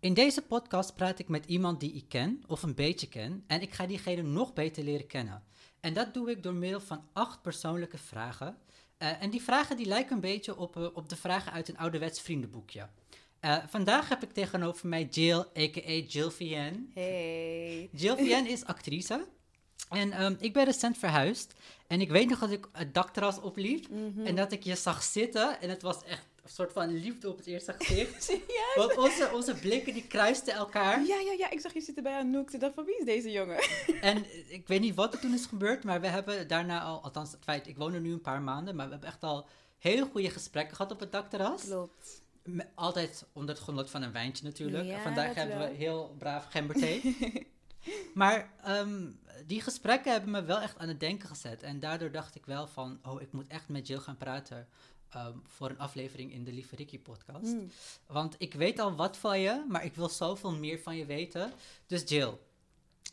In deze podcast praat ik met iemand die ik ken of een beetje ken en ik ga diegene nog beter leren kennen. En dat doe ik door middel van acht persoonlijke vragen. Eh, en die vragen die lijken een beetje op, eh, op de vragen uit een ouderwets vriendenboekje. Eh, vandaag heb ik tegenover mij Jill, a.k.a. Jill Vienne. Hey. Jill Vienne is actrice. En ehm, ik ben recent verhuisd. En ik weet nog dat ik het dakterras opliep. Mhm. En dat ik je zag zitten. En het was echt soort van liefde op het eerste gezicht. Want onze, onze blikken die kruisten elkaar. Ja, ja, ja. Ik zag je zitten bij Anouk. Ik dacht van wie is deze jongen? En eh, ik weet niet wat er toen is gebeurd. Maar we hebben daarna al, althans het feit, ik woon er nu een paar maanden. Maar we hebben echt al hele goede gesprekken gehad op het dakterras. Klopt. Altijd onder het genot van een wijntje natuurlijk. Ja, en vandaag hebben wel. we heel braaf gemberthee. maar ehm, die gesprekken hebben me wel echt aan het denken gezet. En daardoor dacht ik wel van, oh, ik moet echt met Jill gaan praten. Ehm, voor een aflevering in de Lieve Ricky podcast. Mm. Want ik weet al wat van je, maar ik wil zoveel meer van je weten. Dus Jill,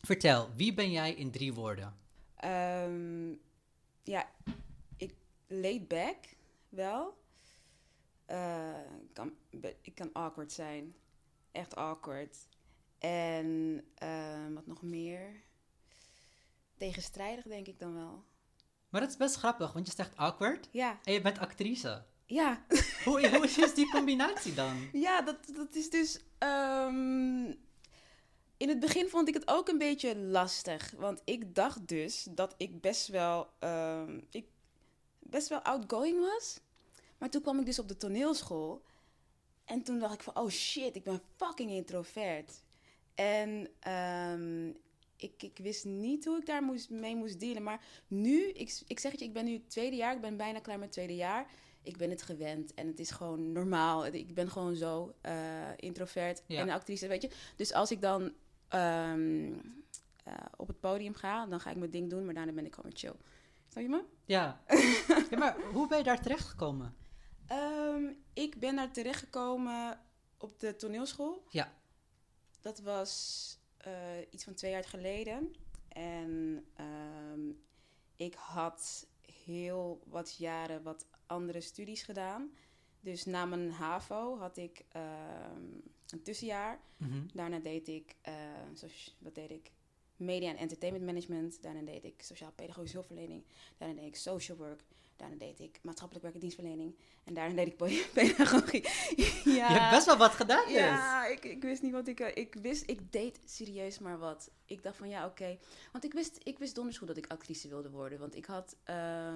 vertel, wie ben jij in drie woorden? Ehm, ja, ik laid back wel. Ik, kan, ik kan awkward zijn. Echt awkward. En ehm, wat nog meer? Tegenstrijdig denk ik dan wel. Maar dat is best grappig, want je zegt awkward Ja, en je bent actrice. ja. Hoe, hoe is die combinatie dan? Ja, dat, dat is dus. ehm, in het begin vond ik het ook een beetje lastig. Want ik dacht dus dat ik best wel. ehm, ik best wel outgoing was. Maar toen kwam ik dus op de toneelschool. En toen dacht ik van: oh shit, ik ben fucking introvert. En ehm, ik, ik wist niet hoe ik daar moest, mee moest dealen. Maar nu, ik, ik zeg het je, ik ben nu het tweede jaar. Ik ben bijna klaar met het tweede jaar ik ben het gewend en het is gewoon normaal. Ik ben gewoon zo eh, introvert Ja. en actrice, weet je. Dus als ik dan ehm, eh, op het podium ga, dan ga ik mijn ding doen, maar daarna ben ik gewoon chill. Snap je me? Ja. ja maar hoe ben je daar terechtgekomen? Ehm, ik ben daar terechtgekomen op de toneelschool. Ja. Dat was eh, iets van twee jaar geleden. En ehm, ik had heel wat jaren wat andere studies gedaan. Dus na mijn HAVO had ik ehm, een tussenjaar. Mhm. Daarna deed ik, eh, wat deed ik? Media en entertainment management. Daarna deed ik sociaal-pedagogische hulpverlening. Daarna deed ik social work. Daarna deed ik maatschappelijk werk en dienstverlening. En daarna deed ik podiumpedagogie. ja. Je hebt best wel wat gedaan dus. Ja, ik, ik wist niet wat ik... eh, Ik wist, ik deed serieus maar wat. Ik dacht van ja, oké. Want ik wist, ik wist donders goed dat ik actrice wilde worden. Want ik had eh,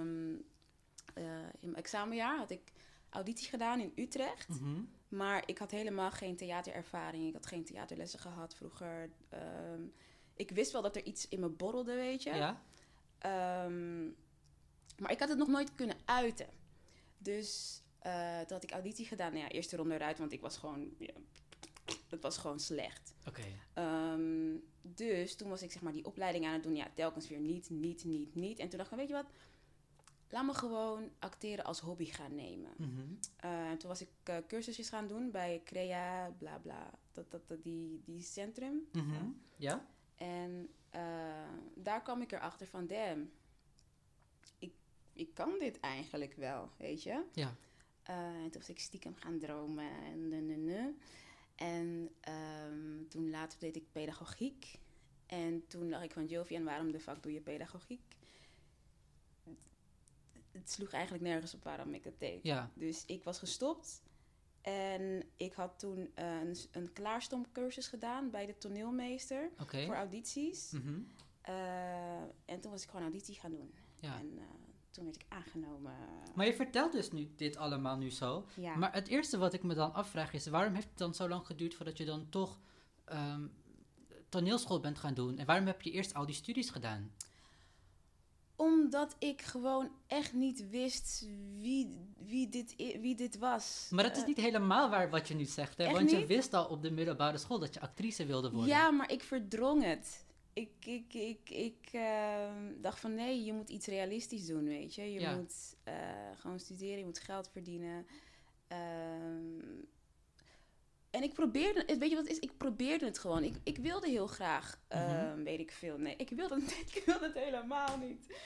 in mijn examenjaar had ik auditie gedaan in Utrecht. Mhm. Maar ik had helemaal geen theaterervaring. Ik had geen theaterlessen gehad vroeger. Ehm, ik wist wel dat er iets in me borrelde, weet je. Ja? Ehm, maar ik had het nog nooit kunnen uiten. Dus eh, toen had ik auditie gedaan. Nou ja, eerste ronde eruit, want ik was gewoon... Ja, het was gewoon slecht. Oké. Ehm, dus toen was ik zeg maar die opleiding aan het doen. Ja, telkens weer niet, niet, niet, niet. En toen dacht ik, weet je wat? Laat me gewoon acteren als hobby gaan nemen. En toen was ik eh, cursusjes gaan doen bij Crea, bla bla. Dat, dat, dat, die, die centrum. Mhm. Ja? En daar kwam ik erachter van, damn, ik, kan dit eigenlijk wel, weet je. Ja. Eh, en toen was ik stiekem gaan dromen en nu, nu. En ehm, toen later deed ik pedagogiek. En toen dacht ik van, Jovian, waarom de fuck doe je pedagogiek? Het sloeg eigenlijk nergens op waarom ik het deed. Ja. Dus ik was gestopt. En ik had toen eh, een, een klaarstomcursus gedaan bij de toneelmeester voor audities. Mhm. Eh, en toen was ik gewoon auditie gaan doen. Ja. En toen werd ik aangenomen. Maar je vertelt dus nu dit allemaal nu zo. ja. Maar het eerste wat ik me dan afvraag is, waarom heeft het dan zo lang geduurd voordat je dan toch ehm, toneelschool bent gaan doen? En waarom heb je eerst al die studies gedaan? Omdat ik gewoon echt niet wist wie, wie, dit, wie dit was. Maar dat is Eh, niet helemaal waar wat je nu zegt, hè? echt Want je niet? wist al op de middelbare school dat je actrice wilde worden. Ja, maar ik verdrong het. Ik, ik, ik, ik ehm, dacht van nee, je moet iets realistisch doen, weet je. Je Ja. moet eh, gewoon studeren, je moet geld verdienen. Ehm, en ik probeerde, weet je wat het is? Ik probeerde het gewoon. Ik, ik wilde heel graag, Mhm. ehm, weet ik veel. Nee, ik wilde het, ik wilde het helemaal niet.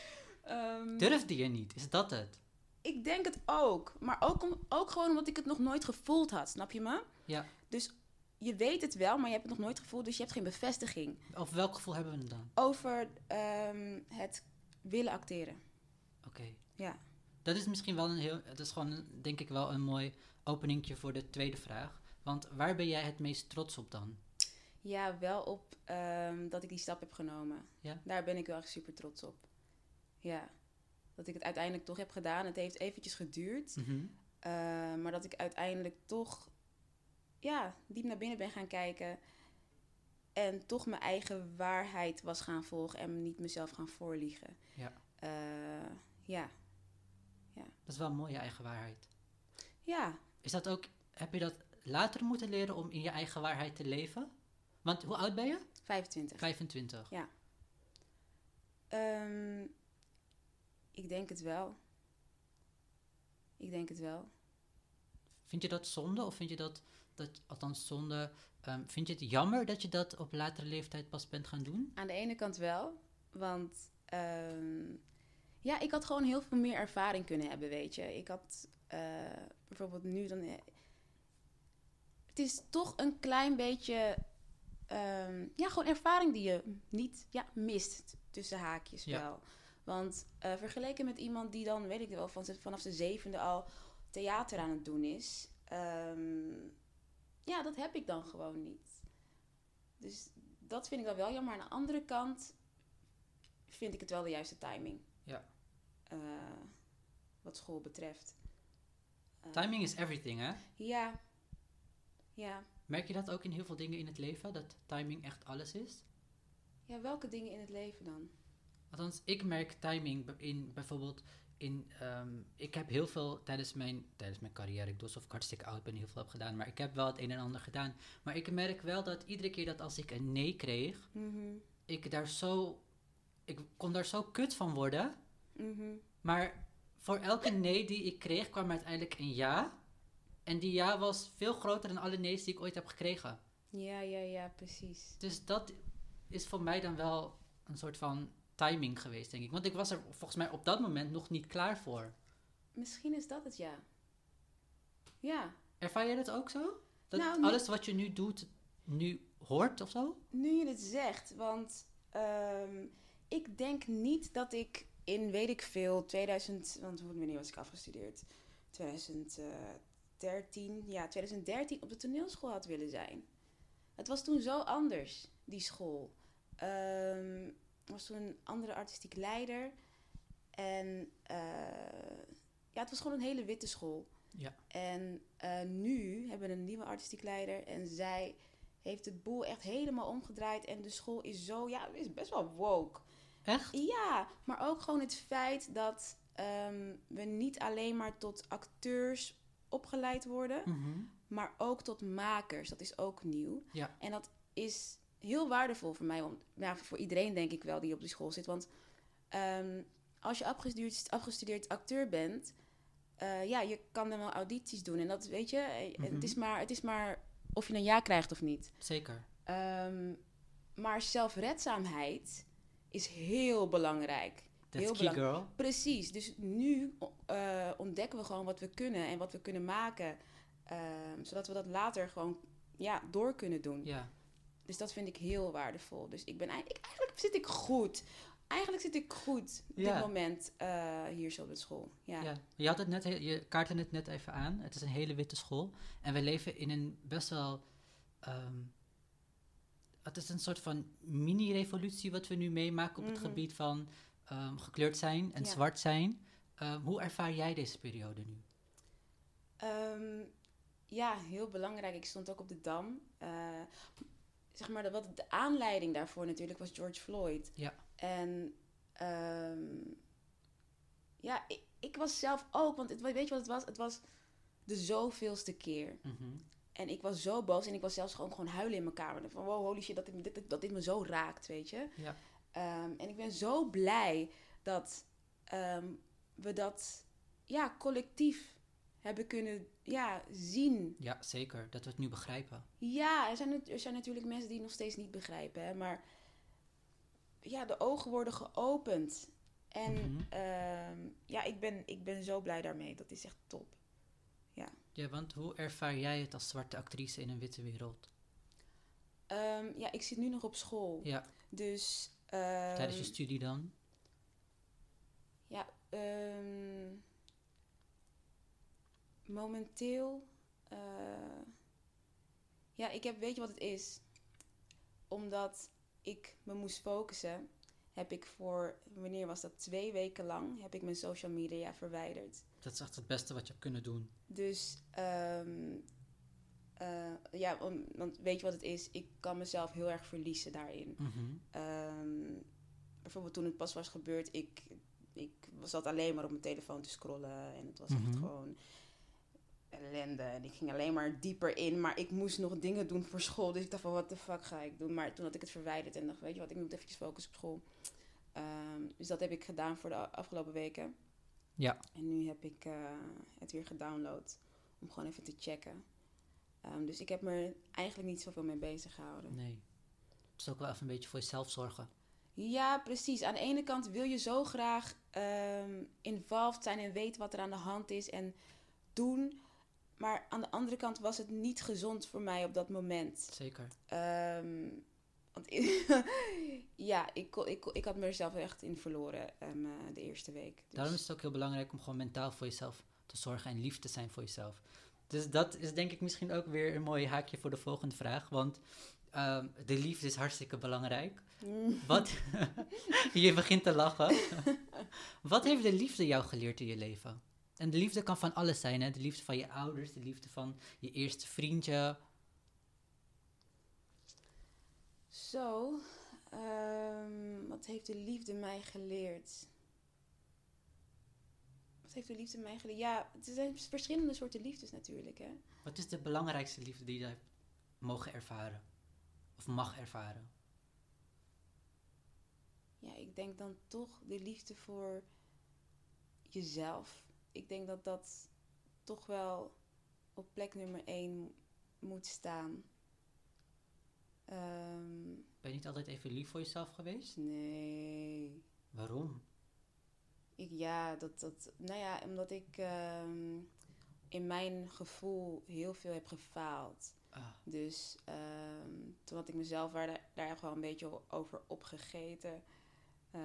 Ehm, Durfde je niet? Is dat het? ik denk het ook. Maar ook, om, ook gewoon omdat ik het nog nooit gevoeld had, snap je me? Ja. Dus je weet het wel, maar je hebt het nog nooit gevoeld, dus je hebt geen bevestiging. Over welk gevoel hebben we het dan? Over ehm, het willen acteren. Oké. Ja. Dat is misschien wel een heel... Dat is gewoon, denk ik, wel een mooi openingje voor de tweede vraag. Want waar ben jij het meest trots op dan? Ja, wel op ehm, dat ik die stap heb genomen. Ja? Daar ben ik wel echt super trots op. Ja. Dat ik het uiteindelijk toch heb gedaan. Het heeft eventjes geduurd. Mhm. eh, maar dat ik uiteindelijk toch ja, diep naar binnen ben gaan kijken. En toch mijn eigen waarheid was gaan volgen en niet mezelf gaan voorliegen. Ja. Eh, ja. Dat is wel een mooie eigen waarheid. Ja. Is dat ook... Heb je dat later moeten leren om in je eigen waarheid te leven? Want hoe oud ben je? 25. 25. Ehm, ik denk het wel. Ik denk het wel. Vind je dat zonde? Of vind je dat... dat althans zonde... ehm, vind je het jammer dat je dat op latere leeftijd pas bent gaan doen? Aan de ene kant wel, want ehm, ja, ik had gewoon heel veel meer ervaring kunnen hebben, weet je. Ik had eh, bijvoorbeeld nu dan. eh, het is toch een klein beetje, ehm, ja, gewoon ervaring die je niet ja, mist tussen haakjes Ja. wel. Want eh, vergeleken met iemand die dan, weet ik wel, van, vanaf zijn zevende al theater aan het doen is, ehm, ja, dat heb ik dan gewoon niet. Dus dat vind ik dan wel jammer. Aan de andere kant vind ik het wel de juiste timing. Ja. Eh, wat school betreft. Eh, Timing is everything, hè? Ja. Ja. Merk je dat ook in heel veel dingen in het leven? Dat timing echt alles is? Ja, welke dingen in het leven dan? Althans, ik merk timing in bijvoorbeeld in. ehm, ik heb heel veel tijdens mijn, tijdens mijn carrière, ik doe alsof ik hartstikke oud ben, heel veel heb gedaan, maar ik heb wel het een en ander gedaan. Maar ik merk wel dat iedere keer dat als ik een nee kreeg, Mhm. ik daar zo. Ik kon daar zo kut van worden. Mhm. Maar voor elke nee die ik kreeg, kwam uiteindelijk een ja. En die ja was veel groter dan alle nee's die ik ooit heb gekregen. Ja, ja, ja, precies. Dus dat is voor mij dan wel een soort van timing geweest, denk ik. Want ik was er volgens mij op dat moment nog niet klaar voor. Misschien is dat het ja. Ja. Ervaar jij dat ook zo? Dat Nou, alles wat je nu doet, nu hoort of zo? Nu je het zegt, want ehm, ik denk niet dat ik in, weet ik veel, 2000, want wanneer was ik afgestudeerd? 2013, ja, 2013 op de toneelschool had willen zijn. Het was toen zo anders, die school. Ehm, er was toen een andere artistiek leider. En eh, ja, het was gewoon een hele witte school. Ja. En eh, nu hebben we een nieuwe artistiek leider. En zij heeft de boel echt helemaal omgedraaid. En de school is zo, ja, is best wel woke. Echt? Ja, maar ook gewoon het feit dat ehm, we niet alleen maar tot acteurs opgeleid worden, Mhm. maar ook tot makers. Dat is ook nieuw. Ja. En dat is heel waardevol voor mij, om, nou, voor iedereen denk ik wel die op die school zit. Want ehm, als je afgestudeerd, afgestudeerd acteur bent, eh, ja, je kan dan wel audities doen. En dat weet je, eh, Mhm. het, is maar, het is maar of je een ja krijgt of niet. Zeker. Ehm, maar zelfredzaamheid is heel belangrijk. That's heel key belang- girl. Precies. Dus nu eh, ontdekken we gewoon wat we kunnen en wat we kunnen maken. ehm, zodat we dat later gewoon ja, door kunnen doen. Ja. Dus dat vind ik heel waardevol. Dus ik ben eigenlijk, eigenlijk zit ik goed. Eigenlijk zit ik goed op Ja. dit moment eh, hier zo op de school. Ja. Ja, je, had het net, je kaartte het net even aan. Het is een hele witte school. En we leven in een best wel. ehm, het is een soort van mini-revolutie wat we nu meemaken op het Mhm. gebied van ehm, gekleurd zijn en Ja. zwart zijn. Ehm, hoe ervaar jij deze periode nu? Ja, heel belangrijk. Ik stond ook op de Dam. Eh, zeg maar, de, wat de aanleiding daarvoor natuurlijk was George Floyd. Ja. En ehm, ja, ik, ik was zelf ook, want het, weet je wat het was? Het was de zoveelste keer. Mhm. En ik was zo boos en ik was zelfs gewoon, gewoon huilen in mijn kamer. Van wow, holy shit, dat dit, dit, dat dit me zo raakt, weet je. Ja. Ehm, en ik ben zo blij dat ehm, we dat ja, collectief hebben kunnen ja, zien. ja, zeker. Dat we het nu begrijpen. Ja, er zijn, er zijn natuurlijk mensen die het nog steeds niet begrijpen. Hè, maar ja, de ogen worden geopend. En Mhm. ehm, ja, ik ben, ik ben zo blij daarmee. Dat is echt top. Ja, want hoe ervaar jij het als zwarte actrice in een witte wereld? Ehm, ja, ik zit nu nog op school. Ja, Dus. tijdens je ehm, studie dan? Ja, ehm, momenteel. eh, ja, ik heb, weet je wat het is? Omdat ik me moest focussen, heb ik voor, wanneer was dat? Twee weken lang heb ik mijn social media verwijderd. Dat is echt het beste wat je hebt kunnen doen. Dus, ehm, eh, ja, om- want weet je wat het is? Ik kan mezelf heel erg verliezen daarin. Mhm. Ehm, bijvoorbeeld toen het pas was gebeurd, ik, ik zat alleen maar op mijn telefoon te scrollen. En het was echt Mhm. gewoon ellende. En ik ging alleen maar dieper in. Maar ik moest nog dingen doen voor school. Dus ik dacht van, wat de fuck ga ik doen? Maar toen had ik het verwijderd en dacht, weet je wat, ik moet eventjes focussen op school. Ehm, dus dat heb ik gedaan voor de afgelopen weken. Ja. En nu heb ik eh, het weer gedownload om gewoon even te checken. Ehm, dus ik heb me eigenlijk niet zoveel mee bezig gehouden. Nee. Het is ook wel even een beetje voor jezelf zorgen. Ja, precies. Aan de ene kant wil je zo graag ehm involved zijn en weten wat er aan de hand is en doen. Maar aan de andere kant was het niet gezond voor mij op dat moment. Zeker. Ehm, want ja, ik, ik, ik had mezelf echt in verloren ehm, eh, de eerste week. Dus, Daarom is het ook heel belangrijk om gewoon mentaal voor jezelf te zorgen en lief te zijn voor jezelf. Dus dat is denk ik misschien ook weer een mooi haakje voor de volgende vraag. Want ehm, de liefde is hartstikke belangrijk. Mm. Wat? je begint te lachen. Wat heeft de liefde jou geleerd in je leven? En de liefde kan van alles zijn, hè? De liefde van je ouders, de liefde van je eerste vriendje. Zo, ehm, wat heeft de liefde mij geleerd? Wat heeft de liefde mij geleerd? Ja, het zijn verschillende soorten liefdes natuurlijk, hè. Wat is de belangrijkste liefde die je hebt mogen ervaren? Of mag ervaren? Ja, ik denk dan toch de liefde voor jezelf. Ik denk dat dat toch wel op plek nummer één moet staan. Ehm, Ben je niet altijd even lief voor jezelf geweest? nee. Waarom? Ik, ja, dat, dat, nou ja, omdat ik ehm, in mijn gevoel heel veel heb gefaald. Ah, Dus ehm, toen had ik mezelf daar, daar gewoon een beetje over opgegeten. Eh,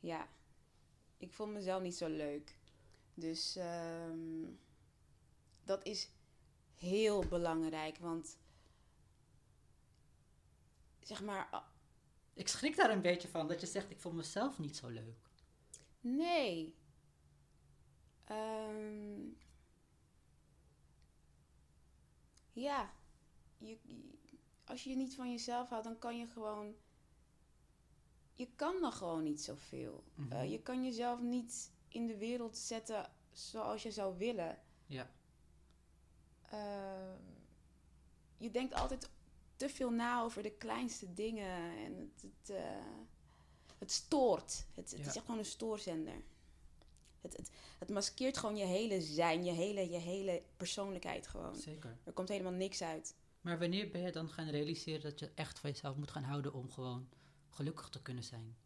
ja, ik vond mezelf niet zo leuk. Dus ehm, dat is heel belangrijk. Want zeg maar, ik schrik daar een beetje van dat je zegt ik vond mezelf niet zo leuk. nee. Ehm, ja, je- als je niet van jezelf houdt, dan kan je gewoon. Je kan dan gewoon niet zoveel. Mhm. Eh, je kan jezelf niet in de wereld zetten zoals je zou willen. Ja. Ehm, je denkt altijd te veel na over de kleinste dingen. En het, het, eh, het stoort. Het, het Ja. is echt gewoon een stoorzender. Het, het, het maskeert gewoon je hele zijn, je hele, je hele persoonlijkheid gewoon. Zeker. Er komt helemaal niks uit. Maar wanneer ben je dan gaan realiseren dat je echt van jezelf moet gaan houden om gewoon gelukkig te kunnen zijn?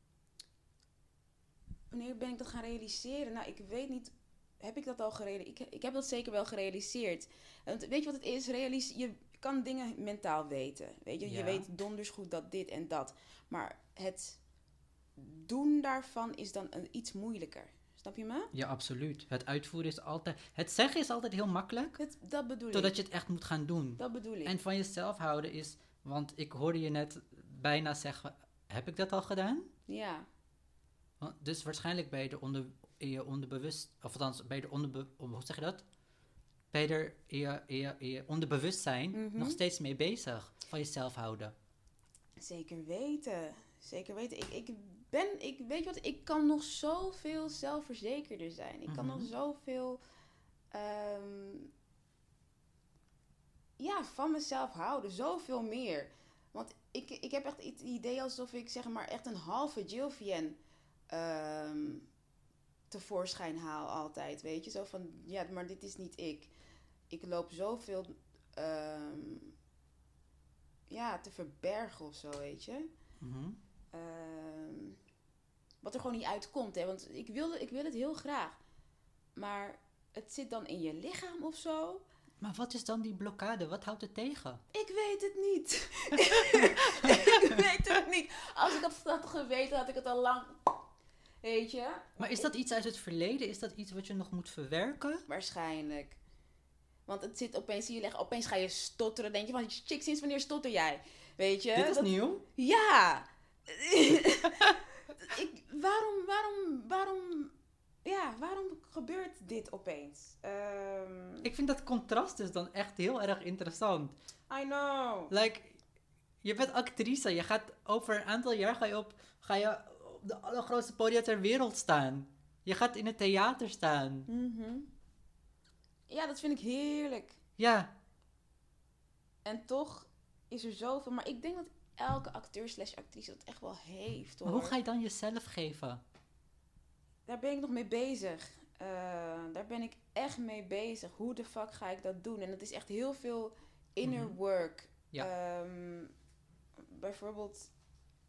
Wanneer ben ik dat gaan realiseren? Nou, ik weet niet. Heb ik dat al gerealiseerd? Ik, ik heb dat zeker wel gerealiseerd. Want weet je wat het is? Realis je kan dingen mentaal weten. Weet je, Ja. je weet donders goed dat dit en dat. Maar het doen daarvan is dan een, iets moeilijker. Snap je me? Ja, absoluut. Het uitvoeren is altijd... Het zeggen is altijd heel makkelijk, Het, dat bedoel totdat ik. je het echt moet gaan doen. Dat bedoel ik. En van jezelf houden is... Want ik hoorde je net bijna zeggen... Heb ik dat al gedaan? Ja, dus waarschijnlijk ben je er onder, in je onderbewust... Of althans, bij de onderbe... Hoe zeg je dat? Er in je, in je, in je onderbewustzijn Mhm. nog steeds mee bezig. Van jezelf houden. zeker weten. Zeker weten. Ik, ik ben, ik weet je wat, ik kan nog zoveel zelfverzekerder zijn. Ik kan Mhm. nog zoveel, ehm, ja, van mezelf houden. Zoveel meer. Ik, ik heb echt het idee alsof ik zeg maar echt een halve Jilvian ehm tevoorschijn haal altijd. Weet je, zo van, ja, maar dit is niet ik. Ik loop zoveel, ehm, ja, te verbergen of zo, weet je. Mhm. Ehm, wat er gewoon niet uitkomt, hè. Want ik wil, ik wil het heel graag. Maar het zit dan in je lichaam of zo. Maar wat is dan die blokkade? Wat houdt het tegen? Ik weet het niet. ik weet het niet. Als ik het had geweten, had ik het al lang. Weet je? Maar is dat iets uit het verleden? Is dat iets wat je nog moet verwerken? Waarschijnlijk. Want het zit opeens in je leg. Opeens ga je stotteren. Denk je van, chick, sinds wanneer stotter jij? Weet je? Dit is Dat- nieuw. Ja. ik, waarom, waarom, waarom, ja, waarom gebeurt dit opeens? Ehm, Ik vind dat contrast dus dan echt heel erg interessant. I know. Like, je bent actrice. Je gaat over een aantal jaar ga je op, ga je op de allergrootste podia ter wereld staan. Je gaat in het theater staan. Mhm. Ja, dat vind ik heerlijk. Ja, En toch is er zoveel. Maar ik denk dat elke acteur slash actrice dat echt wel heeft hoor. maar hoe ga je dan jezelf geven? Daar ben ik nog mee bezig. Eh, daar ben ik echt mee bezig. Hoe de fuck ga ik dat doen? En dat is echt heel veel inner Mhm. work. Ja. Ehm, bijvoorbeeld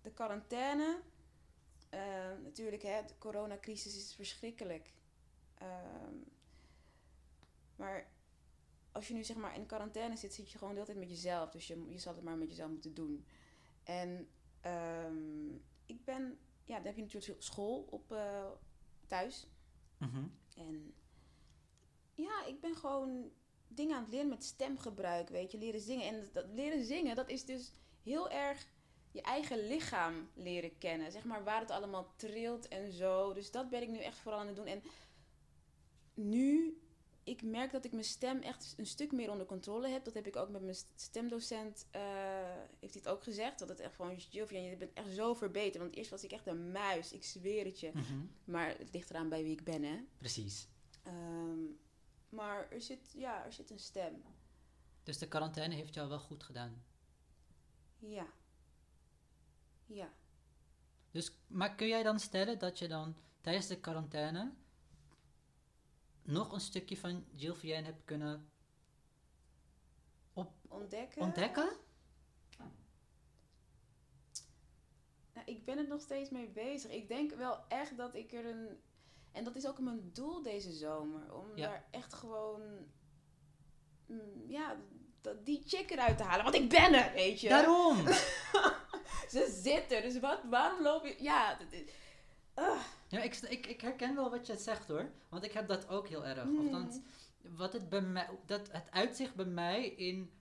de quarantaine. Eh, natuurlijk, hè, de coronacrisis is verschrikkelijk. Ehm, maar als je nu zeg maar in quarantaine zit, zit je gewoon de hele tijd met jezelf. Dus je, je zal het maar met jezelf moeten doen. En ehm, ik ben, ja, dan heb je natuurlijk school op eh, thuis. Mhm. En ja, ik ben gewoon dingen aan het leren met stemgebruik, weet je, leren zingen. En dat leren zingen, dat is dus heel erg je eigen lichaam leren kennen. Zeg maar waar het allemaal trilt en zo. Dus dat ben ik nu echt vooral aan het doen. En nu, ik merk dat ik mijn stem echt een stuk meer onder controle heb. Dat heb ik ook met mijn stemdocent, eh, heeft hij het ook gezegd. Dat het echt gewoon, Jilvian, je bent echt zo verbeterd. Want eerst was ik echt een muis, ik zweer het je. Mhm. Maar het ligt eraan bij wie ik ben, hè. Precies. Ehm, maar er zit, ja, er zit een stem. Dus de quarantaine heeft jou wel goed gedaan. Ja. Ja. Dus, maar kun jij dan stellen dat je dan tijdens de quarantaine nog een stukje van Jill Vienne hebt kunnen Ontdekken. ontdekken? Nou, ik ben er nog steeds mee bezig. Ik denk wel echt dat ik er een... En dat is ook mijn doel deze zomer. Om Ja. daar echt gewoon... mm, ja, dat, die chick eruit te halen. Want ik ben er, weet je. Daarom! Ze zit er. Dus wat, waarom loop je... Ja, Ja, ik, ik, ik herken wel wat je zegt hoor. Want ik heb dat ook heel erg. Mm. Althans, wat het bij mij, dat het uitzicht bij mij in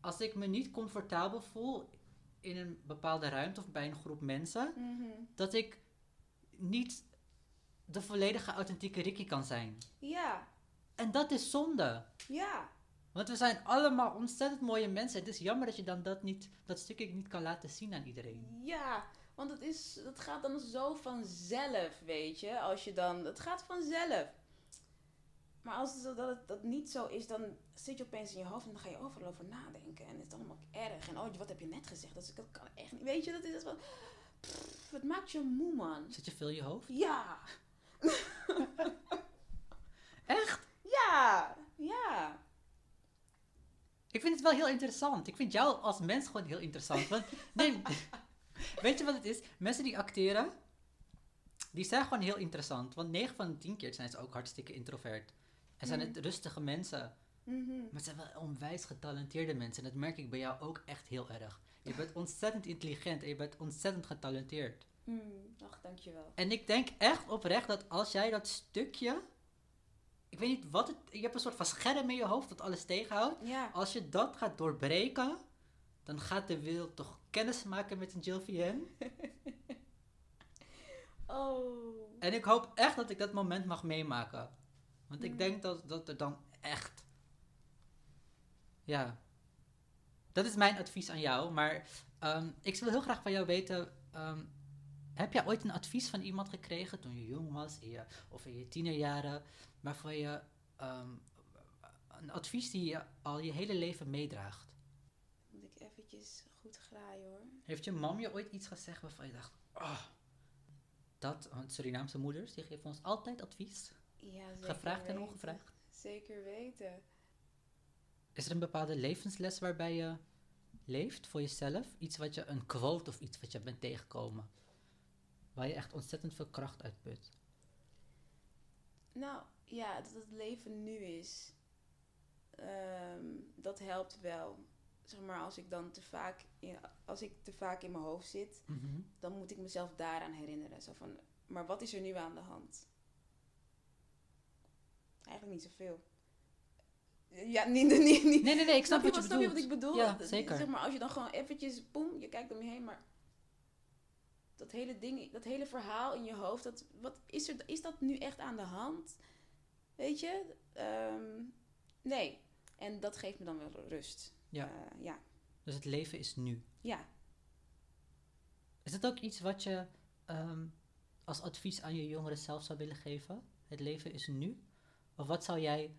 als ik me niet comfortabel voel in een bepaalde ruimte of bij een groep mensen, Mhm. dat ik niet de volledige authentieke Ricky kan zijn. Ja, En dat is zonde. ja. Want we zijn allemaal ontzettend mooie mensen. Het is jammer dat je dan dat, niet, dat stukje niet kan laten zien aan iedereen. Ja, want het, is, het gaat dan zo vanzelf, weet je. Als je dan, het gaat vanzelf. Maar als het, dat het dat niet zo is, dan zit je opeens in je hoofd en dan ga je overal over nadenken. En het is allemaal erg. En oh, wat heb je net gezegd? Dat, is- dat kan echt niet. Weet je, dat is dat van... Pff, het maakt je moe, man. Zit je veel in je hoofd? Ja. Echt? Ja. Ja. Ik vind het wel heel interessant. Ik vind jou als mens gewoon heel interessant. Want, nee, weet je wat het is? Mensen die acteren, die zijn gewoon heel interessant. Want 9 van de 10 keer zijn ze ook hartstikke introvert. En zijn het rustige mensen. Mhm. Maar het zijn wel onwijs getalenteerde mensen. En dat merk ik bij jou ook echt heel erg. Je bent ontzettend intelligent en je bent ontzettend getalenteerd. Mm, Ach, dankjewel. En ik denk echt oprecht dat als jij dat stukje. Ik weet niet wat het. Je hebt een soort van scherm in je hoofd dat alles tegenhoudt. Ja. Als je dat gaat doorbreken, dan gaat de wereld toch kennis maken met een Jill. Oh. En ik hoop echt dat ik dat moment mag meemaken. Want ik Mm. denk dat, dat er dan echt. Ja. Dat is mijn advies aan jou. Maar ehm, ik wil heel graag van jou weten. ehm, heb jij ooit een advies van iemand gekregen toen je jong was in je, of in je tienerjaren, waarvan je ehm, een advies die je al je hele leven meedraagt? Eventjes goed graaien hoor. Heeft je mam je ooit iets gezegd waarvan je dacht, oh, dat, want Surinaamse moeders, die geven ons altijd advies, Ja, zeker gevraagd en ongevraagd. Zeker weten. Is er een bepaalde levensles waarbij je leeft voor jezelf? Iets wat je, een quote of iets wat je bent tegengekomen, waar je echt ontzettend veel kracht uit put? Nou, ja, dat het leven nu is. ehm, dat helpt wel. Zeg maar, als ik dan te vaak in, als ik te vaak in mijn hoofd zit, Mhm. dan moet ik mezelf daaraan herinneren. Zo van, maar wat is er nu aan de hand? Eigenlijk niet zoveel. Ja, niet, niet, niet. Nee, nee, nee, ik snap, wat je snap je bedoelt. wat ik bedoel? Ja, zeker. Zeg maar, als je dan gewoon eventjes, boem, je kijkt om je heen, maar dat hele ding, dat hele verhaal in je hoofd, dat, wat is, er, is dat nu echt aan de hand? Weet je? Ehm, nee. En dat geeft me dan wel rust. Ja. Eh, ja. Dus het leven is nu. Ja. Is het ook iets wat je ehm, als advies aan je jongeren zelf zou willen geven? Het leven is nu? Of wat zou jij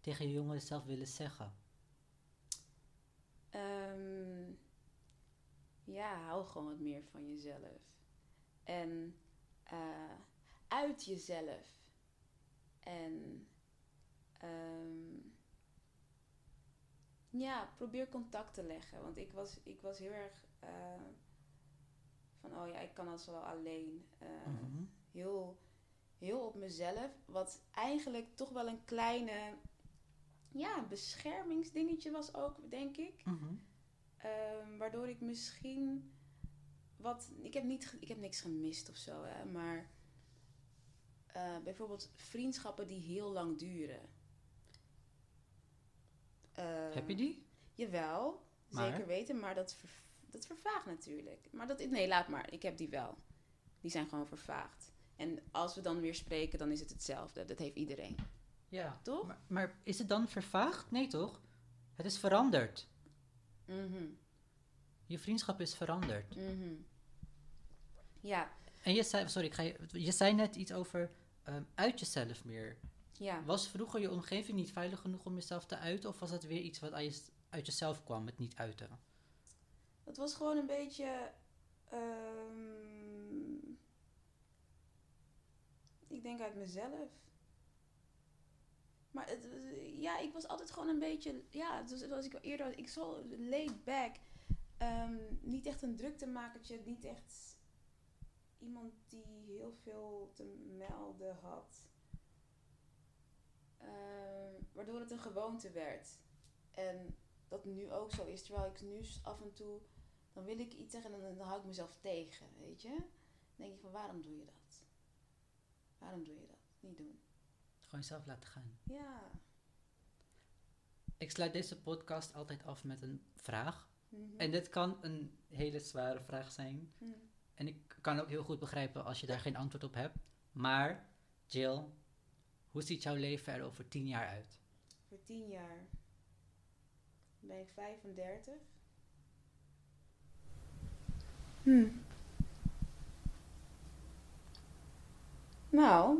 tegen je jongeren zelf willen zeggen? Ehm, ja, hou gewoon wat meer van jezelf. En eh, uit jezelf. En ehm, ja, probeer contact te leggen. Want ik was, ik was heel erg eh, van, oh ja, ik kan alles wel alleen. Eh, Mhm. heel, heel op mezelf. Wat eigenlijk toch wel een kleine ja, beschermingsdingetje was ook, denk ik. Mhm. Ehm, waardoor ik misschien wat. Ik heb, niet, ik heb niks gemist of zo, hè, maar. eh, bijvoorbeeld vriendschappen die heel lang duren. Ehm, Heb je die? Jawel, Maar? zeker weten, maar dat, ver- dat vervaagt natuurlijk. Maar dat, nee, laat maar. Ik heb die wel. Die zijn gewoon vervaagd. En als we dan weer spreken, dan is het hetzelfde. Dat heeft iedereen. Ja. Toch? Maar, maar is het dan vervaagd? Nee, toch? Het is veranderd. Mhm, Je vriendschap is veranderd. mhm. Ja, En je zei, sorry, ik ga je, je zei net iets over ehm, uit jezelf meer. Ja. Was vroeger je omgeving niet veilig genoeg om jezelf te uiten? Of was dat weer iets wat uit, je, uit jezelf kwam, het niet uiten? Het was gewoon een beetje. ehm, ik denk uit mezelf. Maar het, ja, ik was altijd gewoon een beetje. Ja, dus zoals ik al eerder had, ik zo laid back. Ehm, niet echt een druktemakertje, niet echt iemand die heel veel te melden had. Ehm, waardoor het een gewoonte werd. En dat nu ook zo is. Terwijl ik nu af en toe, dan wil ik iets zeggen en dan, dan hou ik mezelf tegen, weet je. Dan denk ik van, waarom doe je dat? Waarom doe je dat? Niet doen. Gewoon jezelf laten gaan. Ja. Ik sluit deze podcast altijd af met een vraag. Mhm. En dit kan een hele zware vraag zijn. Mhm. En ik kan ook heel goed begrijpen als je daar geen antwoord op hebt. Maar, Jill, hoe ziet jouw leven er over tien jaar uit? Voor tien jaar ben ik 35. Hm. Nou,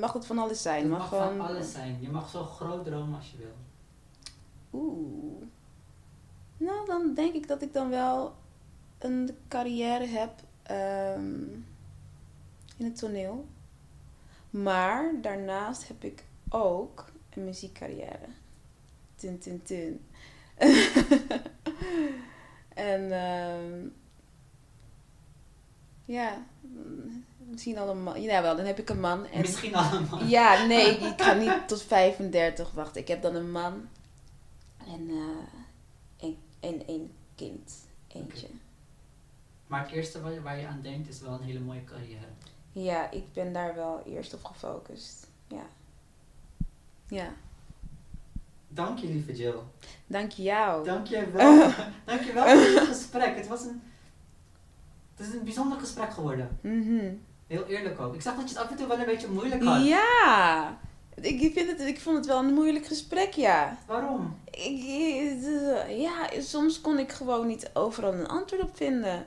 mag het van alles zijn. Het mag mag gewoon... van alles zijn. Je mag zo groot dromen als je wil. Oeh. Nou, dan denk ik dat ik dan wel een carrière heb ehm, in het toneel. Maar daarnaast heb ik ook een muziekcarrière. Tin, tin, tin. en ehm, ja, misschien al een man. Ja, wel, dan heb ik een man. En Misschien allemaal. ja, nee, ik ga niet tot 35 wachten. Ik heb dan een man en eh een, en één kind. Eentje. Maar het eerste waar je, waar je aan denkt is wel een hele mooie carrière. Ja, ik ben daar wel eerst op gefocust. Ja. Ja. Dank je, lieve Jill. Dank jou. Dank je wel. Dank je wel voor dit gesprek. Het was een... Het is een bijzonder gesprek geworden. Mhm. Heel eerlijk ook. Ik zag dat je het af en toe wel een beetje moeilijk had. Ja. Ik, vind het, ik vond het wel een moeilijk gesprek, ja. Waarom? Ik, eh, ja, soms kon ik gewoon niet overal een antwoord op vinden.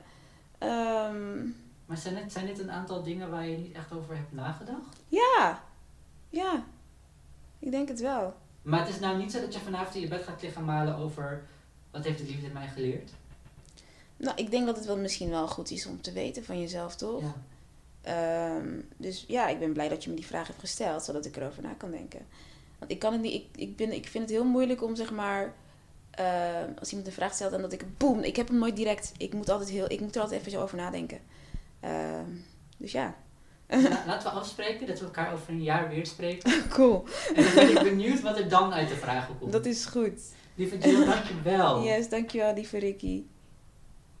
Ehm, Maar zijn dit, zijn dit een aantal dingen waar je niet echt over hebt nagedacht? ja. Ja. Ik denk het wel. Maar het is nou niet zo dat je vanavond in je bed gaat liggen malen over... Wat heeft de liefde mij geleerd? Nou, ik denk dat het wel misschien wel goed is om te weten van jezelf, toch? Ja. Ehm, dus ja, ik ben blij dat je me die vraag hebt gesteld, zodat ik erover na kan denken. Want ik kan het niet, ik, ik, ben, ik vind het heel moeilijk om zeg maar, ehm, als iemand een vraag stelt en dat ik, boem, ik heb hem nooit direct, ik moet, altijd heel, ik moet er altijd even zo over nadenken. Ehm, dus ja, La- laten we afspreken dat we elkaar over een jaar weer spreken. Cool. En dan ben ik benieuwd wat er dan uit de vragen komt. Dat is goed. Lieve Jill, dankjewel. Yes, dankjewel lieve Ricky.